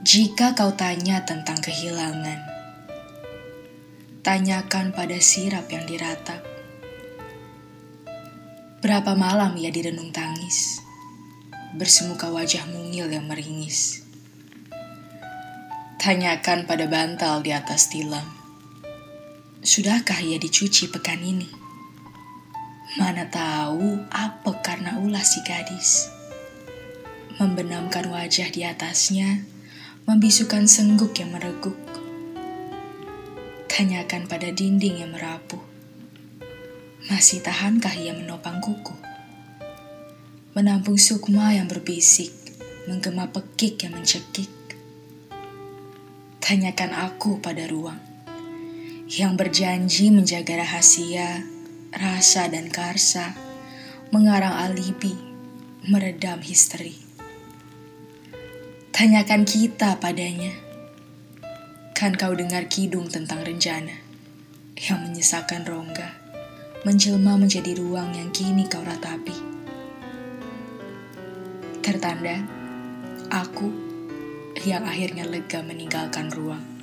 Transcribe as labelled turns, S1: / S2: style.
S1: Jika kau tanya tentang kehilangan, tanyakan pada sirap yang diratap. Berapa malam ia direnung tangis, bersemuka wajah mungil yang meringis. Tanyakan pada bantal di atas tilam, sudahkah ia dicuci pekan ini? Mana tahu apa karena ulah si gadis. Membenamkan wajah di atasnya, membisukan sengguk yang mereguk. Tanyakan pada dinding yang merapuh. Masih tahankah ia menopang kuku? Menampung sukma yang berbisik, menggema pekik yang mencekik. Tanyakan aku pada ruang yang berjanji menjaga rahasia, rasa dan karsa, mengarang alibi, meredam histeri. Tanyakan kita padanya. Kan kau dengar kidung tentang rencana yang menyisakan rongga, menjelma menjadi ruang yang kini kau ratapi. Tertanda, aku yang akhirnya lega meninggalkan ruang.